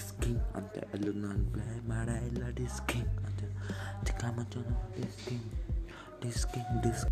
disking ಅಂತೆ ಎಲ್ಲೂ ನಾನು ಪ್ಲೇ ಮಾಡ ಇಲ್ಲ ಡಿಸ್ಕಿಂಗ್ ಅಂತ ಚಿಕ್ಕ ಮಚ್ಚನು ಡಿಸ್ಕಿಂಗ್ ಡಿಸ್ಕಿಂಗ್ ಡಿಸ್ಕ್